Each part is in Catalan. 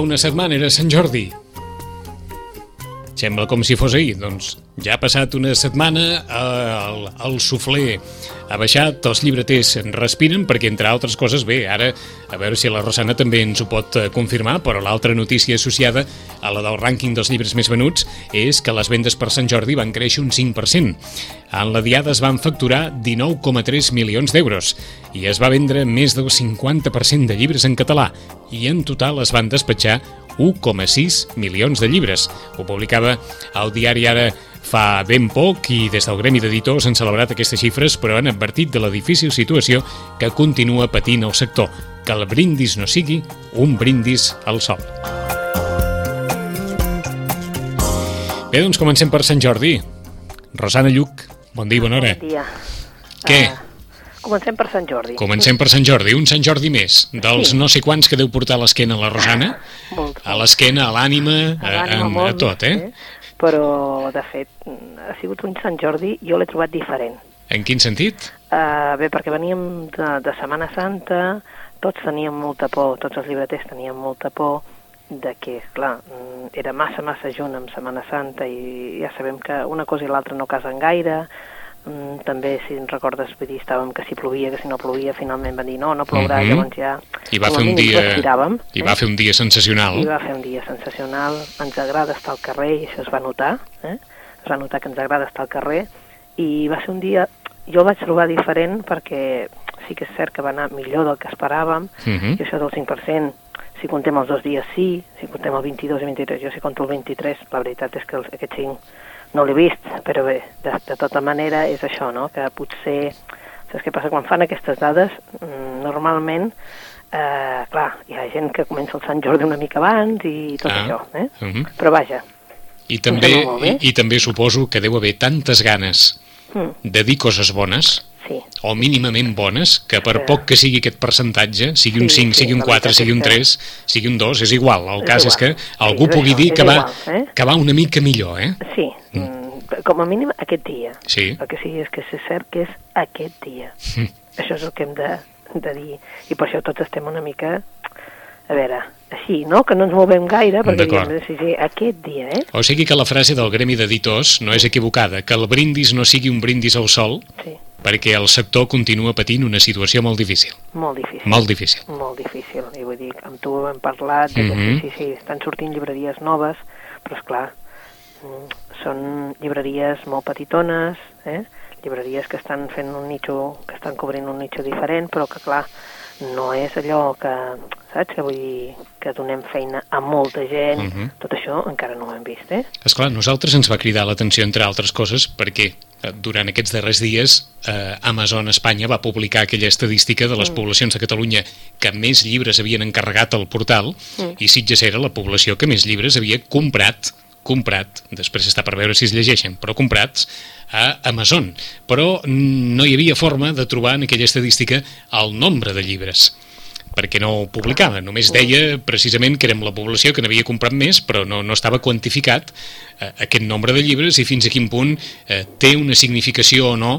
una setmana era Sant Jordi. Sembla com si fos ahir. Doncs ja ha passat una setmana, eh, el, el sufler ha baixat, els llibreters respiren, perquè entre altres coses, bé, ara a veure si la Rosana també ens ho pot eh, confirmar, però l'altra notícia associada a la del rànquing dels llibres més venuts és que les vendes per Sant Jordi van créixer un 5%. En la diada es van facturar 19,3 milions d'euros i es va vendre més del 50% de llibres en català i en total es van despatxar 1,6 milions de llibres. Ho publicava el diari Ara fa ben poc i des del Gremi d'Editors han celebrat aquestes xifres però han advertit de la difícil situació que continua patint el sector, que el brindis no sigui un brindis al sol. Bé, doncs comencem per Sant Jordi. Rosana Lluc, bon dia i bona hora. Bon dia. Què? Uh, comencem per Sant Jordi. Comencem per Sant Jordi, un Sant Jordi més, dels Sí. no sé quants que deu portar a l'esquena la Rosana, Molt. a l'esquena, a l'ànima, a, a, a tot, eh? Però, de fet, ha sigut un Sant Jordi, jo l'he trobat diferent. En quin sentit? Uh, bé, perquè veníem de, de Setmana Santa, tots teníem molta por, tots els llibreters tenien molta por de que, clar, era massa, massa junt amb Setmana Santa i ja sabem que una cosa i l'altra no casen gaire, Mm, també, si en recordes, vull dir, estàvem que si plovia, que si no plovia, finalment van dir no, no plourà, Mhm. llavors ja... I va fer un dia, respiràvem, i eh? va fer un dia sensacional. I va fer un dia sensacional, ens agrada estar al carrer i això es va notar, eh? es va notar que ens agrada estar al carrer i va ser un dia, jo el vaig trobar diferent perquè sí que és cert que va anar millor del que esperàvem Mhm. i això del 5%, si contem els dos dies sí, si contem el 22 i 23, jo si conto el 23, la veritat és que els, aquest 5 no l'he vist, però bé, de, de tota manera és això, no? que potser, saps què passa? Quan fan aquestes dades, mm, normalment, eh, clar, hi ha gent que comença el Sant Jordi una mica abans i tot Ah, això, eh? mhm. Però vaja, I també, i, I també suposo que deu haver tantes ganes mm, de dir coses bones, sí, o mínimament bones, que per Sí. poc que sigui aquest percentatge, sigui un Sí, 5, sí, sigui un la 4, veritat sigui és un que- 3, sigui un 2, és igual. El És cas és que igual. Sí, algú és pugui això, dir que és va, igual, eh? que va una mica millor, eh? sí, mm. com a mínim aquest dia. Sí. El que sí és que és cert que és aquest dia. Mm. Això és el que hem de, de dir. I per això tots estem una mica, a veure, així, no? Que no ens movem gaire, perquè diem, sí, sí, aquest dia, eh? O sigui que la frase del Gremi d'Editors no és equivocada, que el brindis no sigui un brindis al sol, Sí, perquè el sector continua patint una situació molt difícil. molt difícil. Molt difícil. molt difícil, i vull dir, amb tu hem parlat de que Mhm. sí, sí, estan sortint llibreries noves, però és clar, són llibreries molt petitones, eh? llibreries que estan fent un nicho, que estan cobrint un nicho diferent, però que clar, no és allò que, saps, que vull dir, que donem feina a molta gent, Mhm. tot això encara no ho hem vist, eh? És clar, nosaltres ens va cridar l'atenció, entre altres coses, perquè durant aquests darrers dies eh, Amazon Espanya va publicar aquella estadística de les poblacions de Catalunya que més llibres havien encarregat al portal i Sitges era la població que més llibres havia comprat comprat, després està per veure si es llegeixen, però comprats a Amazon. Però mm, no hi havia forma de trobar en aquella estadística el nombre de llibres perquè no ho publicava, només deia precisament que érem la població que n'havia comprat més, però no, no estava quantificat eh, aquest nombre de llibres i fins a quin punt eh, té una significació o no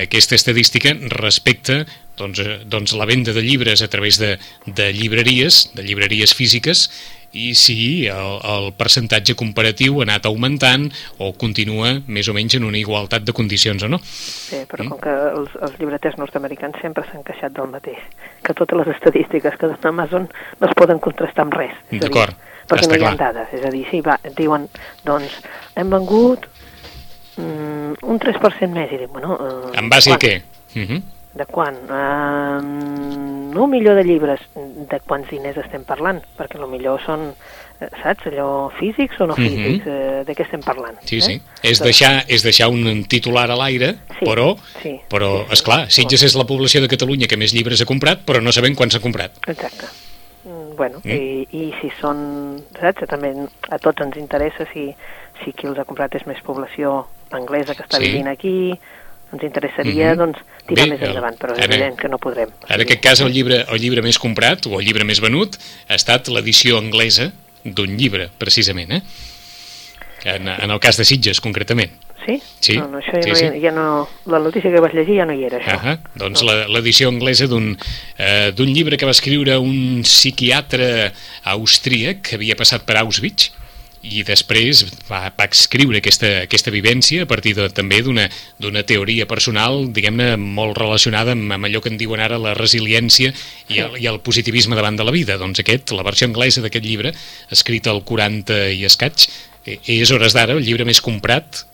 aquesta estadística respecte doncs, eh, doncs la venda de llibres a través de, de llibreries, de llibreries físiques, i si el, el percentatge comparatiu ha anat augmentant o continua més o menys en una igualtat de condicions o no. Sí, però com que els, els llibreters nord-americans sempre s'han queixat del mateix, que totes les estadístiques que donen Amazon no es poden contrastar amb res. A D'acord, Perquè no hi ha clar. dades, és a dir, sí, va, diuen, doncs, hem vengut mm, un 3% més, i dic, bueno... Eh, En base a quan? què? Uh -huh. De quan? Uh, un milió de llibres, de quants diners estem parlant? Perquè el millor són, eh, saps, allò físics o no Mhm. físics? eh, de què estem parlant? Sí, sí. Eh? És Doncs- deixar, és deixar un titular a l'aire, Sí, però, sí, però sí, sí. esclar, Sitges és la població de Catalunya que més llibres ha comprat, però no sabem quants ha comprat. Exacte. Mm, bueno, Mm. i, i si són, saps, també a tots ens interessa si, si qui els ha comprat és més població anglesa que està Sí. vivint aquí, ens interessaria, Mhm. doncs, tirar Bé, més el- endavant, però és ara- evident que no podrem. En aquest cas, el llibre, el llibre més comprat, o el llibre més venut, ha estat l'edició anglesa d'un llibre, precisament, eh? En, en el cas de Sitges, concretament. Sí? Sí, No, no, això ja, sí, no, sí. ja, no... La notícia que vaig llegir ja no hi era, això. Ah doncs la- l'edició anglesa d'un eh, llibre que va escriure un psiquiatre austríac que havia passat per Auschwitz i després va, va escriure aquesta, aquesta vivència a partir de, també d'una teoria personal, diguem-ne, molt relacionada amb, amb allò que en diuen ara la resiliència i el, i el positivisme davant de la vida. Doncs aquest, la versió anglesa d'aquest llibre, escrit al 40 i escaig, eh, és hores d'ara el llibre més comprat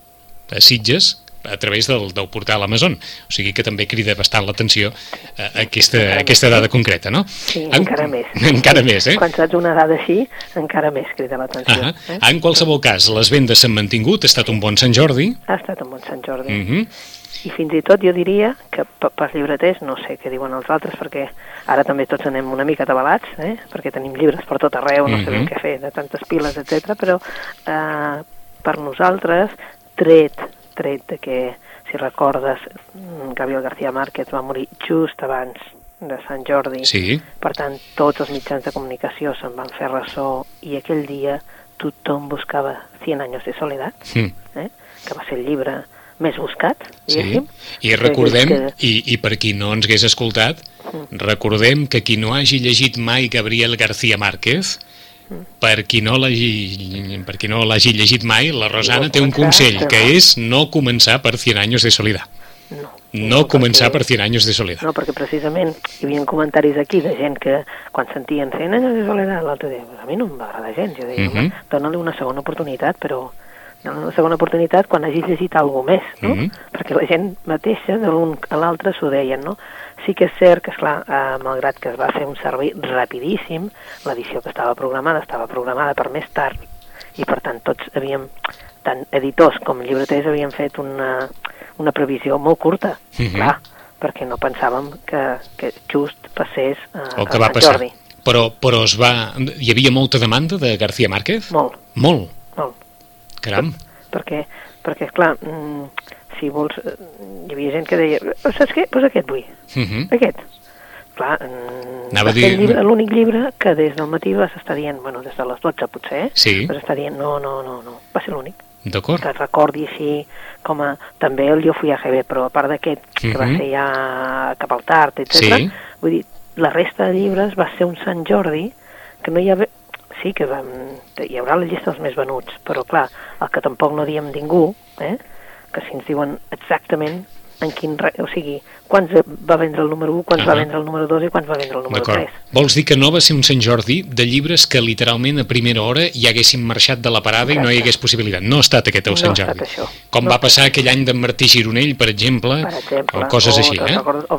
a Sitges a través del, del portal Amazon. O sigui que també crida bastant l'atenció eh, aquesta, aquesta dada concreta, no? Sí, En- encara més. Encara més, eh? Quan saps una dada així, encara més crida l'atenció. Ah eh? En qualsevol cas, les vendes s'han mantingut, ha estat un bon Sant Jordi. Ha estat un bon Sant Jordi. Mm -hmm. I fins i tot jo diria que pe- pels llibreters, no sé què diuen els altres, perquè ara també tots anem una mica atabalats, eh? perquè tenim llibres per tot arreu, no Mhm. sabem què fer, de tantes piles, etc. però eh, per nosaltres, tret, tret de que, si recordes, mm, Gabriel García Márquez va morir just abans de Sant Jordi, Sí, per tant, tots els mitjans de comunicació se'n van fer ressò i aquell dia tothom buscava 100 anys de soledat, mm. eh? que va ser el llibre més buscat, sí. diguéssim. I recordem, Que- i, i per qui no ens hagués escoltat, recordem que qui no hagi llegit mai Gabriel García Márquez, per qui no l'hagi per qui no l'hagi llegit mai, la Rosana té un consell, que és no començar per 100 anys de soledat. No, No començar perquè- per 100 anys de soledat. No, perquè precisament hi havia comentaris aquí de gent que quan sentien 100 anys de soledat l'altre "Pues a mi no em va agradar gens, jo deia, Mhm. home, dona-li una segona oportunitat, però dona una segona oportunitat quan hagis llegit alguna més, no? Mhm. Perquè la gent mateixa de l'un a l'altre s'ho deien, no? Sí que és cert que, esclar, eh, malgrat que es va fer un servei rapidíssim, l'edició que estava programada estava programada per més tard i per tant tots havíem, tant editors com llibreters havien fet una, una previsió molt curta, Mhm. clar, perquè no pensàvem que, que just passés eh, El per que va Sant passar. Jordi. Però, però es va... Hi havia molta demanda de García Márquez? Molt, Molt. molt. Caram. Perquè, perquè clar, mm, si vols... eh, Hi havia gent que deia, "Oh, saps què? Doncs pues aquest vull, Uh -huh. aquest. Clar, mm, Anava va a ser dir- el llibre- l'únic llibre que des del matí vas estar dient, bueno, des de les 12 potser, eh? Sí. vas estar dient, no, no, no, no, va ser l'únic. D'acord. que recordi així com a... També el Jo fui a GB, però a part d'aquest, que va Mhm. ser ja cap al tard, etc. Sí. Vull dir, la resta de llibres va ser un Sant Jordi que no hi ha... Sí que vam... hi haurà la llista dels més venuts, però clar, el que tampoc no diem ningú, eh? Que si ens diuen exactament en quin... O sigui, quants va vendre el número 1, quants Ah. va vendre el número 2 i quants va vendre el número D'acord. 3. Vols dir que no va ser un Sant Jordi de llibres que literalment a primera hora ja haguessin marxat de la parada i no hi hagués possibilitat? No ha estat aquest el No Sant ha Jordi. això. Com No va ha passar aquell any d'en Martí Gironell, per exemple, per exemple, o coses o, així, eh? O,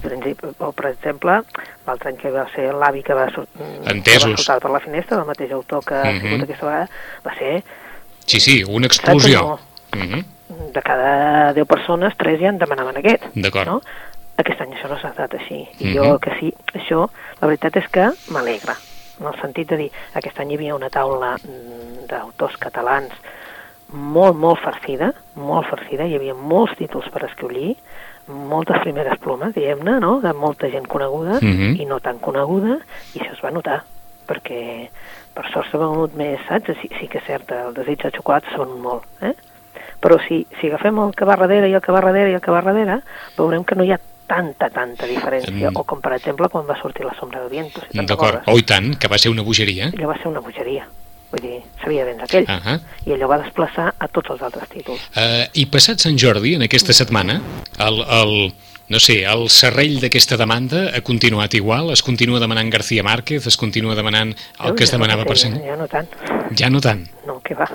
o, per exemple, l'altre any que va ser l'avi que va, sor- Entesos. que va sortar per la finestra, el mateix autor que ha Mhm. sigut aquesta vegada, va ser Sí, sí, una explosió. Mhm. De cada 10 persones, 3 ja en demanaven aquest. D'acord. No? Aquest any això no s'ha estat així. I Mhm. jo el que sí, això, la veritat és que m'alegra, en el sentit de dir, aquest any hi havia una taula mm, d'autors catalans molt, molt farcida, molt farcida, hi havia molts títols per escollir, moltes primeres plomes, diguem-ne, no?, de molta gent coneguda Mhm. i no tan coneguda, i això es va notar, perquè per sort s'ha venut més, saps? Sí, sí que és cert, el desig de xocolata s'ha venut molt, eh? Però si, si agafem el que va darrere i el que va darrere i el que va darrere, veurem que no hi ha tanta, tanta diferència. Mm. O com, per exemple, quan va sortir la sombra del viento, si D'acord. recordes. Oh, i tant, que va ser una bogeria. Allò va ser una bogeria. Vull dir, sabia vendre aquell. Ah -huh. I allò va desplaçar a tots els altres títols. Uh, I passat Sant Jordi, en aquesta setmana, el, el, no sé, el serrell d'aquesta demanda ha continuat igual? Es continua demanant García Márquez? Es continua demanant el que es Ja no demanava per Sant... Ja no tant. Ja no tant. No, què va.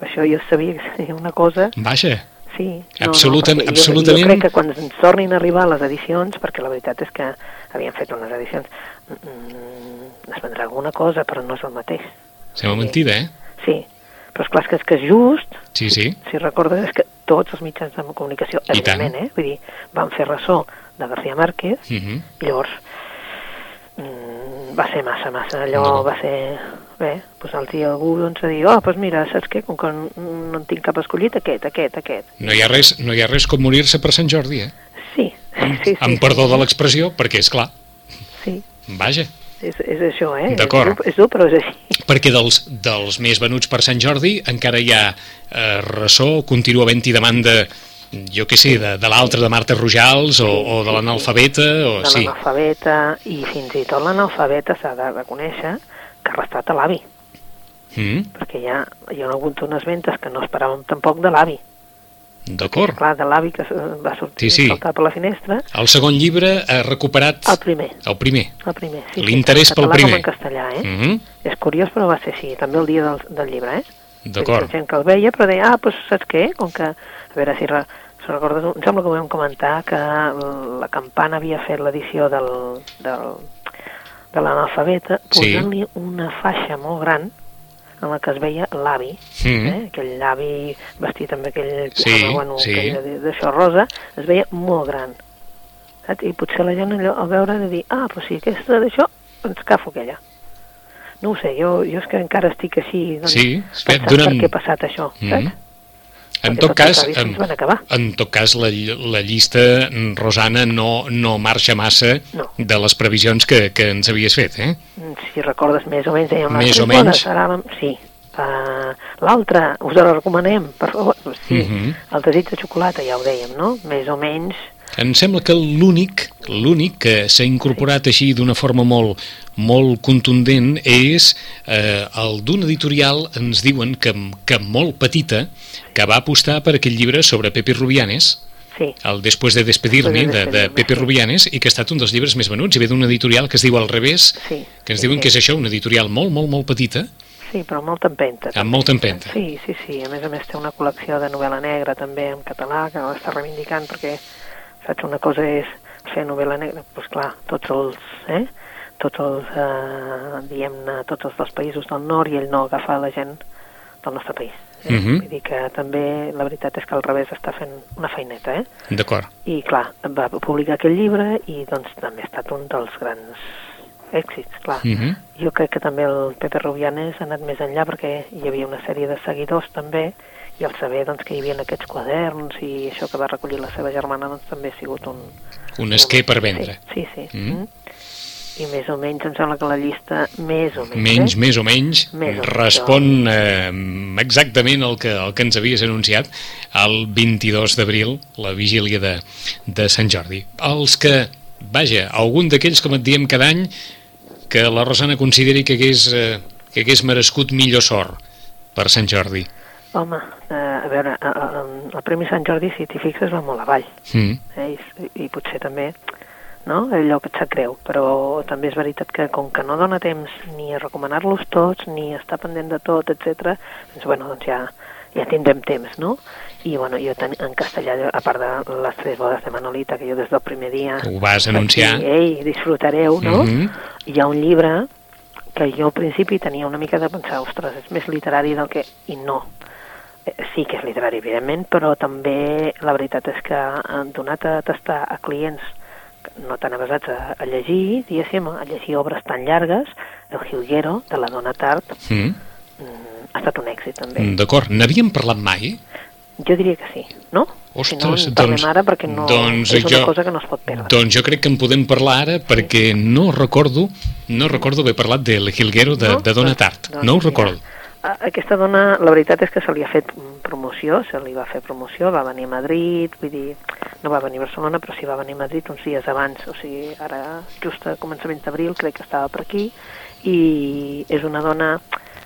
Això jo sabia que seria una cosa... Vaja. Sí. Absoluta- perquè absolutament. Jo, jo crec que quan ens tornin a arribar les edicions, perquè la veritat és que havien fet unes edicions, mm, es vendrà alguna cosa, però no és el mateix. Sembla mentida, eh? Sí, però és clar és que és que és just, Sí, sí. si recordes, és que tots els mitjans de comunicació, I tant. evidentment, eh? Vull dir, van fer ressò de García Márquez, Uh -huh. i llavors mm, va ser massa, massa. Allò No. va ser... Bé, posar-los algú doncs, a dir, oh, doncs mira, saps què? Com que no, en tinc cap escollit, aquest, aquest, aquest. No hi ha res, no hi ha res com morir-se per Sant Jordi, eh? Sí, sí, sí. Amb sí, perdó sí. de l'expressió, perquè, és clar, Sí, vaja, és, és això, eh? D'acord. És, és dur, però és així. perquè dels, dels més venuts per Sant Jordi encara hi ha eh, ressò, continua havent-hi demanda, jo què sé, de, de l'altre, de Marta Rojals, o, o de l'analfabeta, o de sí. l'analfabeta, i fins i tot l'analfabeta s'ha de reconèixer que ha restat a l'avi, Mm, perquè hi ha, hi ha hagut unes ventes que no esperàvem tampoc de l'avi. D'acord. Clar, de l'avi que va sortir Sí, sí. saltar per la finestra, El segon llibre ha recuperat el primer, el primer. el primer. Sí, L'interès sí, pel primer. Com en castellà, eh? Mm -hmm. És curiós, però va ser així, també el dia del, del llibre, eh? D'acord. Gent que el veia, però deia, ah, doncs saps què? Com que, a veure si, re, recordes, em sembla que ho vam comentar, que la campana havia fet l'edició del, del, de l'analfabeta, Sí. posant-li una faixa molt gran en la que es veia l'avi, Mhm. eh? aquell avi vestit amb aquell Sí, bueno, sí. d'això rosa, es veia molt gran. Saps? I potser la gent allò, al veure de dir, ah, però si aquesta d'això, ens cafo aquella. No ho sé, jo, jo és que encara estic així, doncs, Sí, pensant durant- per què ha passat això, Mhm. saps? En tot cas, en, en tot cas la, la llista, mm, Rosana, no, no marxa massa No. de les previsions que, que ens havies fet, eh? Mm, Si recordes més o menys, dèiem... les Més o menys. la- sí. Uh, L'altra, us la recomanem, per favor. Pues sí, Mhm. el desig de xocolata, ja ho dèiem, no? Més o menys... Em sembla que l'únic l'únic que s'ha incorporat així d'una forma molt, molt contundent és eh, el d'un editorial, ens diuen que, que molt petita, que va apostar per aquest llibre sobre Pepe Rubianes, Sí, el Després de despedir-me de de, Pepe. Rubianes i que ha estat un dels llibres més venuts i ve d'un editorial que es diu Al revés Sí, que ens diuen sí. que és això, una editorial molt, molt, molt petita sí, però amb molta empenta. amb molta empenta Sí, sí, sí. A més a més té una col·lecció de novel·la negra també en català que l'està reivindicant perquè, saps, una cosa és fer novel·la negra, doncs pues, clar, tots els, eh, tots els, eh, diguem-ne, tots els dels països del nord i ell no agafa la gent del nostre país. Eh? Mhm. Vull dir que també la veritat és que al revés està fent una feineta, eh? d'acord I clar, va publicar aquest llibre i doncs també ha estat un dels grans èxits, clar. Mhm. Jo crec que també el Pepe Rubianes ha anat més enllà perquè hi havia una sèrie de seguidors també i al saber doncs, que hi havia aquests quaderns i això que va recollir la seva germana doncs, també ha sigut un... un esquer per vendre Sí, sí. sí. Mm. Mm. I més o menys em sembla que la llista més o menys... menys, eh? més o menys, Més o menys, respon eh, exactament el que, el que ens havies anunciat el 22 d'abril, la vigília de, de Sant Jordi. Els que, vaja, algun d'aquells, com et diem cada any, que la Rosana consideri que hagués, eh, que hagués merescut millor sort per Sant Jordi. Home, eh, a veure, eh, eh, el Premi Sant Jordi, si t'hi fixes, va molt avall. Mm. eh? I, i potser també no? allò que et sap greu, però també és veritat que com que no dona temps ni a recomanar-los tots, ni a estar pendent de tot, etc, doncs, bueno, doncs ja, ja tindrem temps, no? I bueno, jo ten, en castellà, a part de les tres bodes de Manolita, que jo des del primer dia... Ho vas anunciar. Dir, Ei, disfrutareu, no? Mhm. Hi ha un llibre que jo al principi tenia una mica de pensar, ostres, és més literari del que... I no. Eh, Sí que és literari, evidentment, però també la veritat és que han donat a tastar a clients no tan avasats a, a llegir, diguéssim, a llegir obres tan llargues, El Jilguero, de la Dona Tart, Mm. mm, ha estat un èxit també. D'acord, n'havíem parlat mai? Jo diria que sí, no? si no, Ostres, en parlem doncs- ara perquè no, doncs és una jo- cosa que no es pot perdre. Doncs jo crec que en podem parlar ara perquè no recordo no recordo haver parlat de El Jilguero de, de Dona Doncs- Tart. doncs No ho recordo. A- Aquesta dona, la veritat és que se li ha fet mm, promoció, se li va fer promoció, va venir a Madrid, vull dir, no va venir a Barcelona, però sí va venir a Madrid uns dies abans, o sigui, ara just a començaments d'abril crec que estava per aquí, i és una dona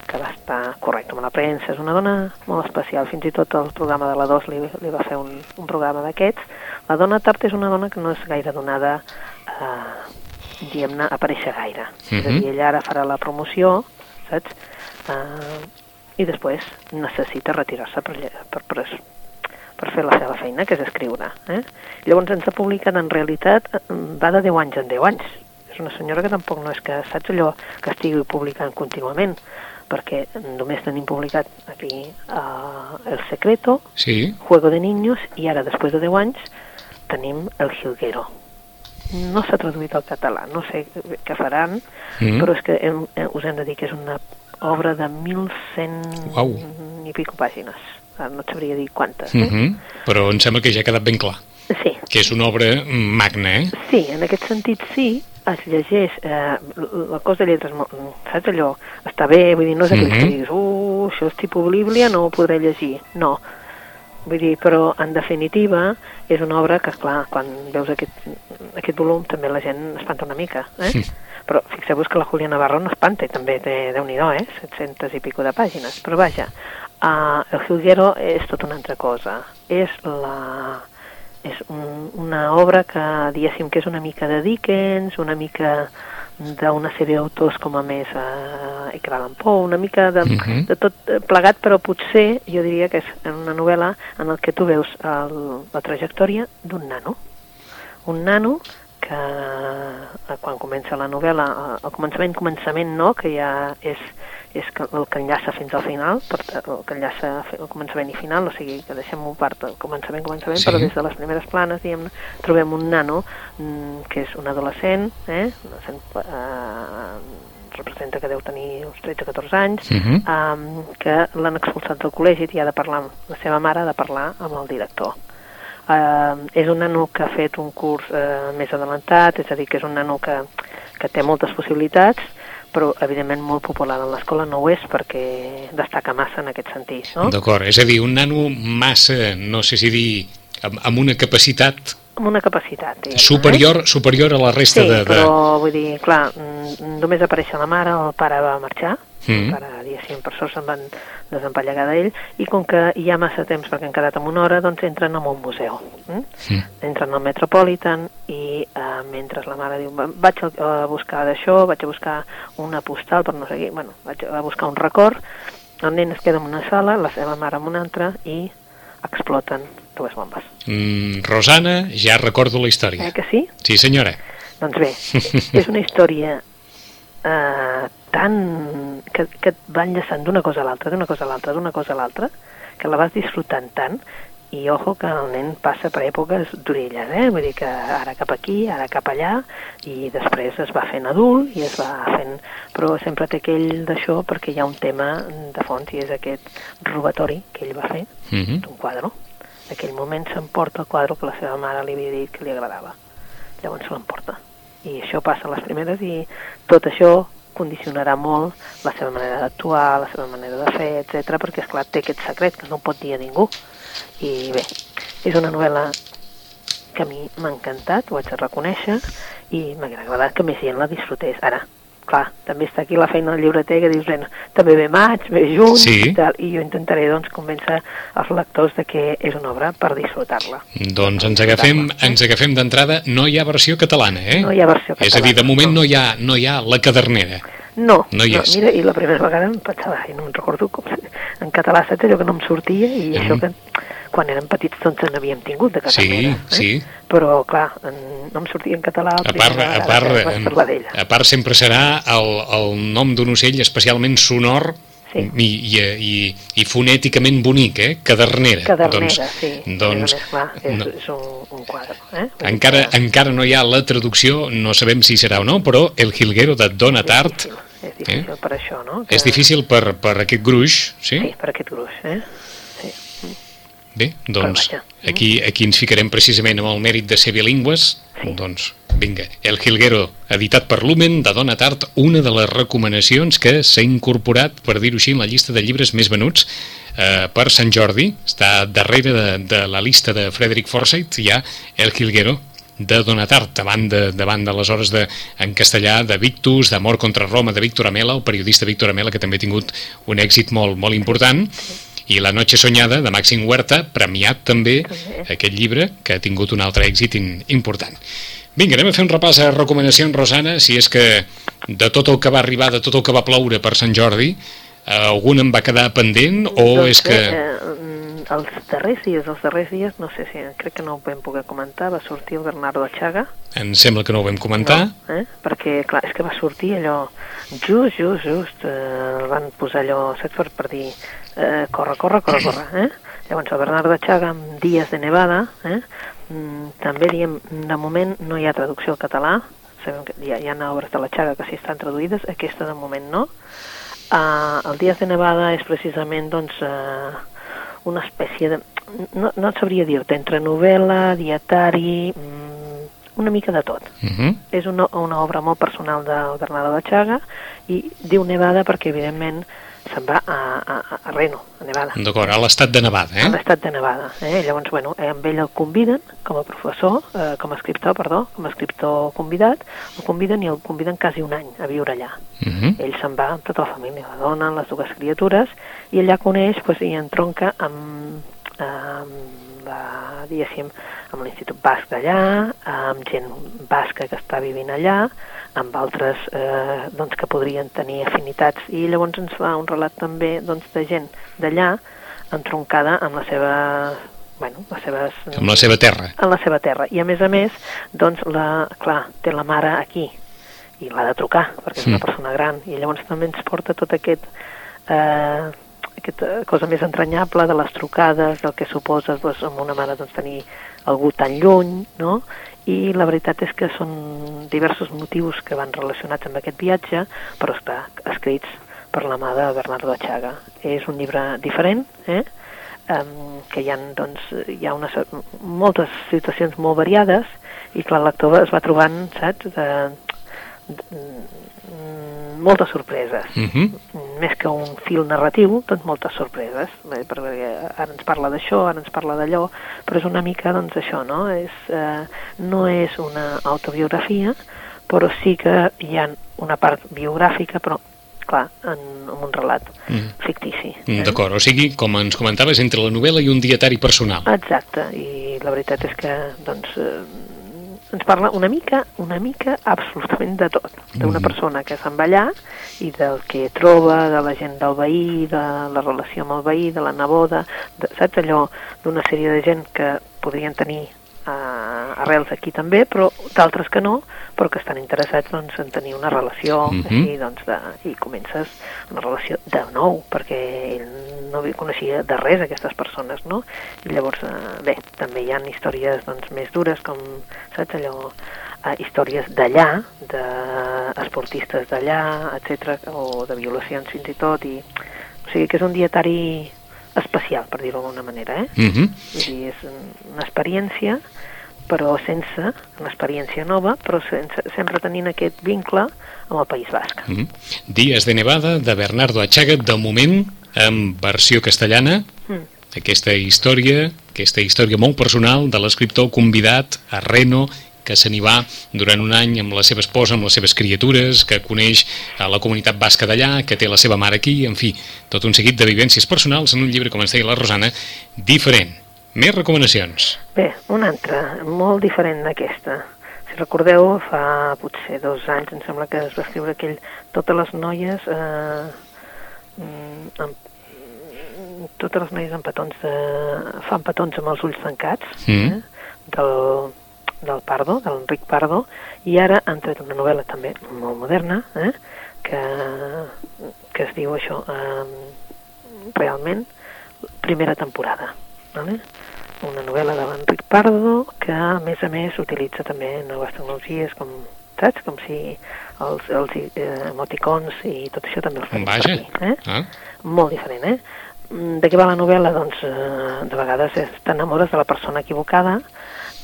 que va estar correcta amb la premsa, és una dona molt especial, fins i tot el programa de la 2 li, li va fer un, un programa d'aquests. La dona Tart és una dona que no és gaire donada a, diguem-ne, aparèixer gaire. És a Mhm. dir, ella ara farà la promoció, saps? Uh, I després necessita retirar-se per, per, per, per fer la seva feina, que és escriure. Eh? Llavors ens ha publicat, en realitat, eh, va de 10 anys en 10 anys. És una senyora que tampoc no és que, saps allò, que estigui publicant contínuament, perquè només tenim publicat aquí uh, El Secreto, Sí. Juego de Niños, i ara, després de 10 anys, tenim El Jilguero. no s'ha traduït al català, no sé què faran, Mm. però és que hem, eh, us hem de dir que és una obra de 1.100 Uau. i pico pàgines. Ara no et sabria dir quantes, eh? Mm -hmm. Però em sembla que ja ha quedat ben clar, Sí, que és una obra magna, eh? sí, en aquest sentit sí, es llegeix, eh, la cosa de lletres, saps allò, està bé, vull dir, no és aquell Mhm. que diguis, uh, això és tipus Bíblia, no ho podré llegir, no. Vull dir, però en definitiva és una obra que, clar, quan veus aquest, aquest volum també la gent espanta una mica, eh? Sí. Però fixeu-vos que la Julia Navarro no espanta i també té, déu nhi eh? 700 i pico de pàgines. Però vaja, uh, el Jilguero és tot una altra cosa. És la és un, una obra que, diguéssim, que és una mica de Dickens, una mica d'una sèrie d'autors com a més eh, Edgar Allan Poe, una mica de, Mhm. de tot eh, plegat, però potser jo diria que és una novel·la en el que tu veus el, la trajectòria d'un nano. Un nano que eh, quan comença la novel·la, eh, al començament, començament no, que ja és, és el que enllaça fins al final, per, el que enllaça el començament i final, o sigui que deixem-ho part del començament, començament, Sí. però des de les primeres planes, diguem trobem un nano mm, que és un adolescent, eh, un adolescent eh, representa que deu tenir uns 13-14 anys, Mhm. um, que l'han expulsat del col·legi i ha de parlar amb la seva mare, ha de parlar amb el director. Uh, és un nano que ha fet un curs uh, més adelantat, és a dir, que és un nano que, que té moltes possibilitats, però evidentment molt popular en l'escola no ho és perquè destaca massa en aquest sentit, no? D'acord, és a dir, un nano massa, no sé si dir, amb, amb una capacitat Amb una capacitat, diguem, superior, superior a la resta Sí, de... de... però vull dir, clar, mm, només apareix la mare, el pare va marxar, Mm. el pare, diguéssim, per sort se'n van desempallegar d'ell, i com que hi ha massa temps perquè han quedat en una hora, doncs entren en un museu. Mm? Mm. Entren al Metropolitan i eh, mentre la mare diu, "Va- vaig a, a buscar d'això, vaig a buscar una postal per no sé què, bueno, vaig a buscar un record, el nen es queda en una sala, la seva mare en una altra, i exploten dues bombes. Mm, Rosana, ja recordo la història. Eh que sí? Sí, senyora. Doncs bé, és una història eh, tan... que, que et va enllaçant d'una cosa a l'altra, d'una cosa a l'altra, d'una cosa a l'altra, que la vas disfrutant tant, i ojo que el nen passa per èpoques d'orelles, eh? Vull dir que ara cap aquí, ara cap allà, i després es va fent adult i es va fent... Però sempre té aquell d'això perquè hi ha un tema de fons i és aquest robatori que ell va fer Mhm. d'un quadre. En aquell moment s'emporta el quadre que la seva mare li havia dit que li agradava. Llavors se l'emporta. I això passa a les primeres i tot això condicionarà molt la seva manera d'actuar, la seva manera de fer, etc perquè, és clar té aquest secret que no pot dir a ningú. I bé, és una novel·la que a mi m'ha encantat, ho haig de reconèixer, i m'hauria agradat que més gent la disfrutés. Ara, clar, també està aquí la feina del llibreter que dius, bueno, també ve maig, ve juny, Sí. i, tal, i jo intentaré doncs, convèncer els lectors de que és una obra per disfrutar-la. Doncs ens agafem, ens agafem d'entrada, no hi ha versió catalana, eh? No hi ha versió És a dir, de catalana, moment no. no hi ha, no hi ha la cadernera. No, No hi és. mira, i la primera vegada em pensava, ai, no em recordo com... En català, saps allò que no em sortia? I Mhm. això que quan érem petits doncs n'havíem tingut de Sí, catalana. eh? sí. Però, clar, en, no em sortia en català A part, a part, que a part sempre serà el, el nom d'un ocell especialment sonor Sí. i, i, i, i fonèticament bonic, eh? Cadernera. Cadernera, doncs, sí. Doncs, més, clar, és, no, és un, un quadre. Eh? Encara, que encara no hi ha la traducció, no sabem si serà o no, però El Jilguero de Dona és Tart difícil, és difícil per això, no? és difícil per, per aquest gruix, sí? Sí, per aquest gruix, eh? Sí. Bé, doncs aquí, aquí ens ficarem precisament amb el mèrit de ser bilingües. Sí. Doncs vinga, El Jilguero, editat per Lumen, de Dona Tart, una de les recomanacions que s'ha incorporat, per dir-ho així, en la llista de llibres més venuts eh, per Sant Jordi. Està darrere de, de la llista de Frederick Forsyth, hi ha El Jilguero, de Dona Tart, davant de, davant de les hores de, en castellà de Victus, d'Amor contra Roma, de Víctor Amela, el periodista Víctor Amela, que també ha tingut un èxit molt, molt important, i La noche soñada, de Màxim Huerta, premiat també aquest llibre, que ha tingut un altre èxit in, important. Vinga, anem a fer un repàs a recomanacions, Rosana, si és que de tot el que va arribar, de tot el que va ploure per Sant Jordi, eh, algun em va quedar pendent o doncs, és que... Eh, els darrers dies, els darrers dies, no sé si, crec que no ho vam poder comentar, va sortir el Bernardo Chaga. Em sembla que no ho vam comentar. No, eh? Perquè, clar, és que va sortir allò, just, just, just, eh, van posar allò, saps, per, per dir, eh, corre, corre, corre, corre, eh? Llavors, el Bernardo Chaga amb Dies de Nevada, eh? Mm, també diem, de moment no hi ha traducció al català, sabem que hi ha, hi ha obres de la Chaga que sí estan traduïdes, aquesta de moment no. Uh, el Dies de Nevada és precisament, doncs, uh, una espècie de... No, no et sabria dir-te, entre novel·la, dietari, mm, una mica de tot. Uh -huh. És una, una obra molt personal del Bernardo de Chaga i diu Nevada perquè, evidentment, se'n va a, a, a Reno, a Nevada. D'acord, a l'estat de Nevada, A eh? l'estat de Nevada. Eh? Llavors, bueno, eh, amb ell el conviden com a professor, eh, com a escriptor, perdó, com a escriptor convidat, el conviden i el conviden quasi un any a viure allà. Uh -huh. Ell se'n va amb tota la família, la dona, les dues criatures, i allà coneix pues, i entronca amb, amb la, diguéssim, amb l'Institut Basc d'allà, amb gent basca que està vivint allà, amb altres eh, doncs, que podrien tenir afinitats, i llavors ens fa un relat també doncs, de gent d'allà entroncada amb la seva bueno, les seves... Amb la seva terra. En la seva terra. I a més a més, doncs, la, clar, té la mare aquí, i l'ha de trucar, perquè és una Mm. persona gran, i llavors també ens porta tot aquest, eh, aquesta cosa més entranyable de les trucades, del que suposa doncs, amb una mare doncs, tenir algú tan lluny, no? i la veritat és que són diversos motius que van relacionats amb aquest viatge, però està escrits per la mà de Bernardo Chaga. És un llibre diferent, eh? um, que hi ha, doncs, hi ha unes, moltes situacions molt variades i clar, el lector es va trobant, saps, de, de, mm, moltes sorpreses. Uh -huh. Més que un fil narratiu, doncs moltes sorpreses, eh, perquè ara ens parla d'això, ara ens parla d'allò, però és una mica, doncs, això, no? És, eh, no és una autobiografia, però sí que hi ha una part biogràfica, però, clar, en, en un relat Mm. fictici. Mm, D'acord, o sigui, com ens comentaves, entre la novel·la i un dietari personal. Exacte, i la veritat és que doncs, eh, ens parla una mica, una mica absolutament de tot, d'una Mhm. persona que se'n va allà i del que troba, de la gent del veí, de la relació amb el veí, de la neboda, de, saps allò d'una sèrie de gent que podrien tenir eh, arrels aquí també, però d'altres que no, però que estan interessats doncs, en tenir una relació Mhm. així, doncs, de, i comences una relació de nou, perquè ell no coneixia de res aquestes persones, no? I llavors, eh, bé, també hi ha històries doncs, més dures, com, saps, allò, eh, històries d'allà, d'esportistes d'allà, etc o de violacions fins i tot, i, o sigui que és un dietari especial, per dir-ho d'alguna manera, eh? Uh -huh. Vull dir, és un- una experiència, però sense, una experiència nova, però sense, sempre tenint aquest vincle amb el País Basc. Mm -hmm. Dies de Nevada, de Bernardo Achaga, de moment, en versió castellana, Mm. aquesta història, aquesta història molt personal de l'escriptor convidat a Reno, que se n'hi va durant un any amb la seva esposa, amb les seves criatures, que coneix a la comunitat basca d'allà, que té la seva mare aquí, en fi, tot un seguit de vivències personals en un llibre, com ens deia la Rosana, diferent. Més recomanacions. Bé, una altra, molt diferent d'aquesta. Si recordeu, fa potser dos anys, em sembla que es va escriure aquell Totes les noies... Eh, mm, amb, totes les noies amb petons de, fan petons amb els ulls tancats, Mm. eh, del, del Pardo, de l'Enric Pardo, i ara han tret una novel·la també molt moderna, eh, que, que es diu això, eh, realment, primera temporada. Vale? Una novel·la de l'Enric Pardo que, a més a més, utilitza també noves tecnologies com saps? Com si els, els eh, emoticons i tot això també els Vaja. aquí. Eh? Ah, Molt diferent, eh? Mm, De què va la novel·la? Doncs eh, de vegades t'enamores de la persona equivocada,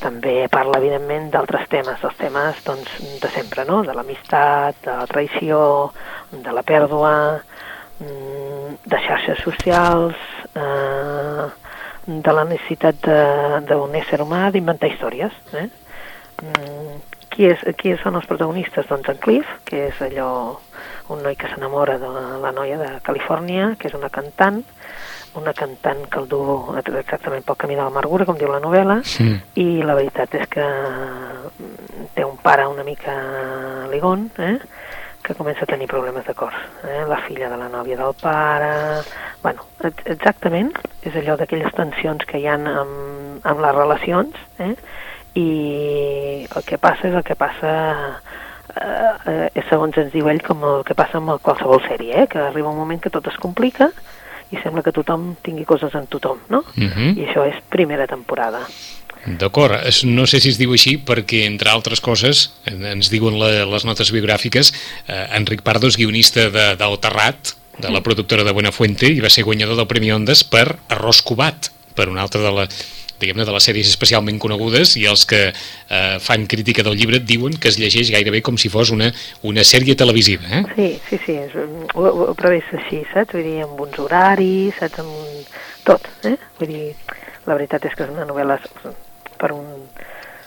també parla, evidentment, d'altres temes, els temes doncs, de sempre, no? De l'amistat, de la traïció, de la pèrdua, mm, de xarxes socials, eh, de la necessitat d'un ésser humà d'inventar històries. Eh? Mm, qui, és, qui són els protagonistes? Doncs en Cliff, que és allò, un noi que s'enamora de la noia de Califòrnia, que és una cantant, una cantant que el du exactament pel camí de l'amargura, com diu la novel·la, Mm. i la veritat és que mm, té un pare una mica ligón, eh? que comença a tenir problemes de cor. Eh? La filla de la nòvia del pare... Bueno, ex- exactament és allò d'aquelles tensions que hi han amb, amb les relacions, eh? i el que passa és el que passa eh, eh, segons ens diu ell com el que passa amb qualsevol sèrie, eh? que arriba un moment que tot es complica i sembla que tothom tingui coses en tothom, no? Uh -huh. I això és primera temporada. D'acord, no sé si es diu així perquè, entre altres coses, ens diuen la, les notes biogràfiques, eh, Enric Pardo és guionista de, del Terrat, de la productora de Buenafuente, i va ser guanyador del Premi Ondes per Arròs Cubat, per una altra de la, diguem-ne, de les sèries especialment conegudes i els que eh, fan crítica del llibre diuen que es llegeix gairebé com si fos una, una sèrie televisiva, eh? Sí, sí, sí, és, ho, ho prevés així, saps? Vull dir, amb uns horaris, saps? Amb un... tot, eh? Vull dir, la veritat és que és una novel·la per un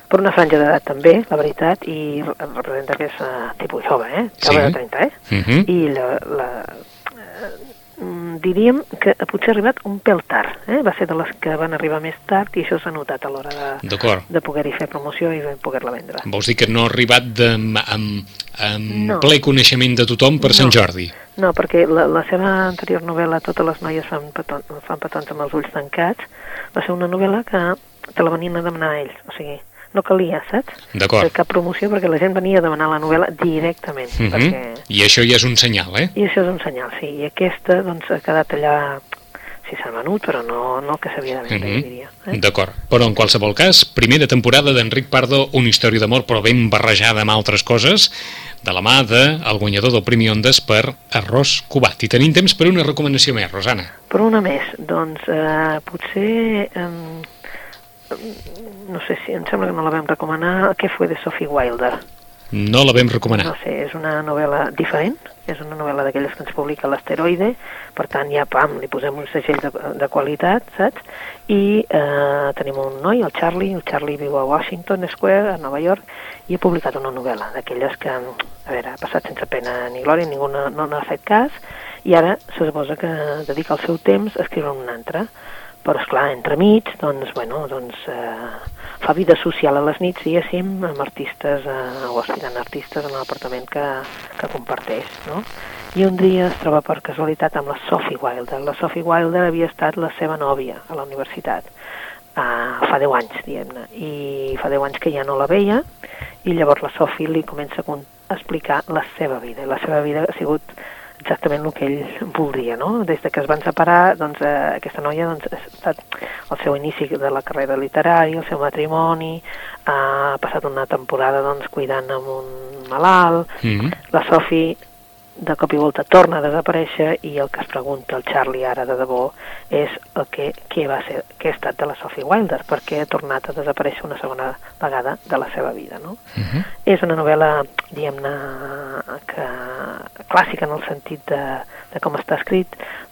per una franja d'edat també, la veritat, i representa que és uh, tipus jove, eh? Jove Sí. de 30, eh? Uh -huh. I la, la, eh, diríem que potser ha arribat un pèl tard, eh? Va ser de les que van arribar més tard i això s'ha notat a l'hora de, de poder-hi fer promoció i de poder-la vendre. Vols dir que no ha arribat de, amb, amb, No. ple coneixement de tothom per Sant No. Jordi? No, perquè la, la seva anterior novel·la, Totes les noies fan, petons, fan petons amb els ulls tancats, va ser una novel·la que te la venien a demanar a ells, o sigui, no calia, saps? D'acord. Cap promoció perquè la gent venia a demanar la novel·la directament, Uh -huh. perquè... I això ja és un senyal, eh? I això és un senyal, sí, i aquesta doncs ha quedat allà, si s'ha venut, però no, no el que s'havia de vendre, Mhm. jo diria. Eh? D'acord, però en qualsevol cas, primera temporada d'Enric Pardo, una història d'amor però ben barrejada amb altres coses, de la mà de el guanyador del Premi Ondes per Arròs Cubat. I tenim temps per una recomanació més, Rosana. Per una més, doncs eh, potser, eh, no sé si, em sembla que no la vam recomanar, què fue de Sophie Wilder? No la vam recomanar. No sé, és una novel·la diferent, és una novel·la d'aquelles que ens publica l'Asteroide, per tant ja, pam, li posem un segell de, de qualitat, saps? I eh, tenim un noi, el Charlie, el Charlie viu a Washington Square, a Nova York, i ha publicat una novel·la d'aquelles que, a veure, ha passat sense pena ni glòria, ningú no no n'ha fet cas, i ara se suposa que dedica el seu temps a escriure una altra. Però, esclar, entremig, doncs, bueno, doncs, eh, fa vida social a les nits, diguéssim, amb artistes, eh, o aspirant artistes en l'apartament que, que comparteix, no? I un dia es troba per casualitat amb la Sophie Wilder. La Sophie Wilder havia estat la seva nòvia a la universitat, uh, fa 10 anys, diguem-ne, i fa 10 anys que ja no la veia, i llavors la Sophie li comença a, explicar la seva vida. La seva vida ha sigut exactament el que ell voldria, no? Des de que es van separar, doncs, eh, aquesta noia doncs, ha estat el seu inici de la carrera literària, el seu matrimoni, ha passat una temporada doncs, cuidant amb un malalt, Mm -hmm. la Sophie de cop i volta torna a desaparèixer i el que es pregunta el Charlie ara de debò és el que, què va ser, què ha estat de la Sophie Wilder, perquè ha tornat a desaparèixer una segona vegada de la seva vida, no? Uh -huh. És una novel·la, diguem-ne, que clàssica en el sentit de, de com està escrit,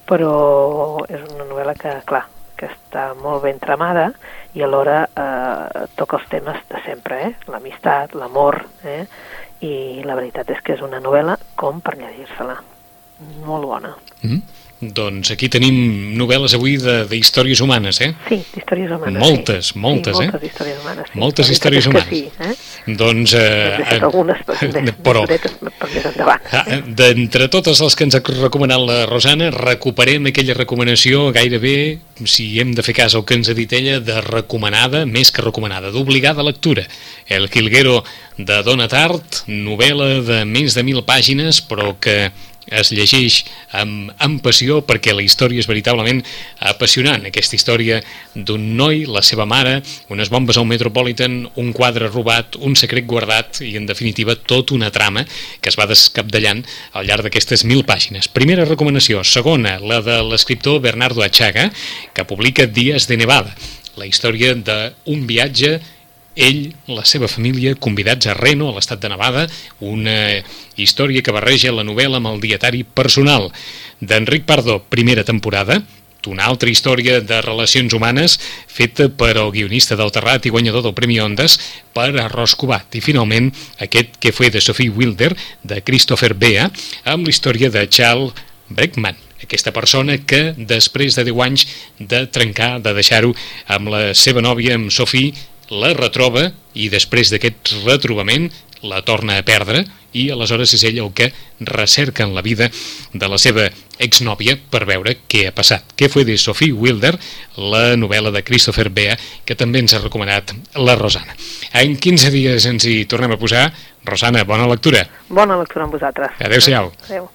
però és una novel·la que, clar, que està molt ben tramada i alhora eh, toca els temes de sempre, eh? l'amistat, l'amor, eh? i la veritat és que és una novel·la com per llegir-se-la. Molt bona. Mm -hmm. Doncs aquí tenim novel·les avui de, de històries humanes, eh? Sí, històries humanes. Moltes, sí. moltes, sí, eh? moltes històries humanes. Sí. Moltes històries humanes. Sí, eh? Doncs... Eh, deixat algunes més, però. Ah, D'entre totes les que ens ha recomanat la Rosana, recuperem aquella recomanació gairebé, si hem de fer cas al que ens ha dit ella, de recomanada, més que recomanada, d'obligada lectura. El Quilguero de Dona Tart, novel·la de més de mil pàgines, però que es llegeix amb, amb passió perquè la història és veritablement apassionant. Aquesta història d'un noi, la seva mare, unes bombes al Metropolitan, un quadre robat, un secret guardat i, en definitiva, tot una trama que es va descapdallant al llarg d'aquestes mil pàgines. Primera recomanació. Segona, la de l'escriptor Bernardo Achaga, que publica Dies de Nevada, la història d'un viatge ell, la seva família, convidats a Reno, a l'estat de Nevada, una història que barreja la novel·la amb el dietari personal d'Enric Pardo, primera temporada, una altra història de relacions humanes feta per el guionista del Terrat i guanyador del Premi Ondes per Arròs Cubat. I finalment aquest que fue de Sophie Wilder, de Christopher Bea, amb la història de Charles Breckman aquesta persona que després de 10 anys de trencar, de deixar-ho amb la seva nòvia, amb Sophie, la retroba i després d'aquest retrobament la torna a perdre i aleshores és ell el que recerca en la vida de la seva exnòvia per veure què ha passat. Què fue de Sophie Wilder, la novel·la de Christopher Bea, que també ens ha recomanat la Rosana. En 15 dies ens hi tornem a posar. Rosana, bona lectura. Bona lectura amb vosaltres. Adéu-siau. Adéu.